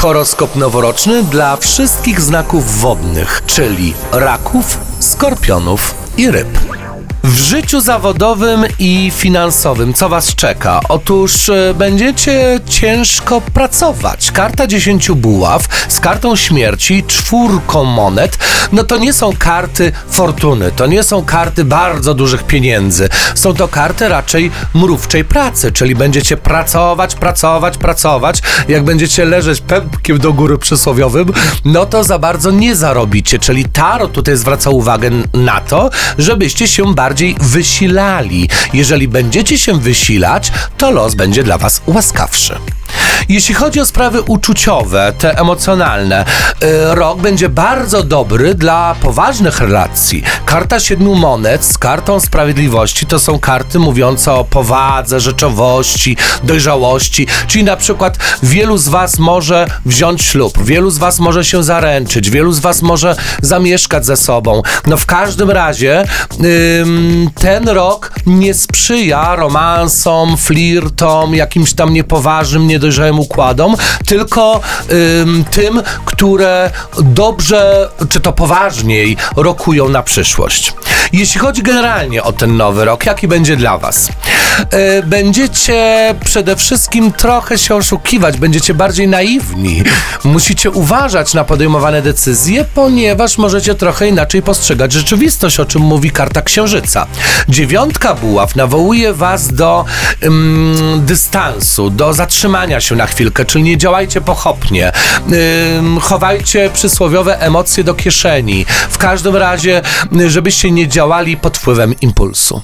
Horoskop noworoczny dla wszystkich znaków wodnych, czyli raków, skorpionów i ryb. W życiu zawodowym i finansowym co Was czeka? Otóż e, będziecie ciężko pracować. Karta 10 buław z kartą śmierci, czwórką monet, no to nie są karty fortuny, to nie są karty bardzo dużych pieniędzy. Są to karty raczej mrówczej pracy, czyli będziecie pracować, pracować, pracować. Jak będziecie leżeć pępkiem do góry przysłowiowym, no to za bardzo nie zarobicie. Czyli Tarot tutaj zwraca uwagę na to, żebyście się bardziej wysilali. Jeżeli będziecie się wysilać, to los będzie dla Was łaskawszy. Jeśli chodzi o sprawy uczuciowe, te emocjonalne, y, rok będzie bardzo dobry dla poważnych relacji. Karta siedmiu monet z kartą sprawiedliwości to są karty mówiące o powadze, rzeczowości, dojrzałości, czyli na przykład wielu z Was może wziąć ślub, wielu z Was może się zaręczyć, wielu z Was może zamieszkać ze sobą. No w każdym razie ym, ten rok nie sprzyja romansom, flirtom, jakimś tam niepoważnym, niedojrzałym układom, tylko ym, tym, które dobrze, czy to poważniej rokują na przyszłość. Jeśli chodzi generalnie o ten nowy rok, jaki będzie dla Was? E, Będziecie przede wszystkim trochę się oszukiwać, będziecie bardziej naiwni. Musicie uważać na podejmowane decyzje, ponieważ możecie trochę inaczej postrzegać rzeczywistość, o czym mówi karta księżyca. Dziewiątka buław nawołuje Was do ym, dystansu, do zatrzymania się na chwilkę, czyli nie działajcie pochopnie. Chowajcie przysłowiowe emocje do kieszeni. W każdym razie, żebyście nie działali pod wpływem impulsu.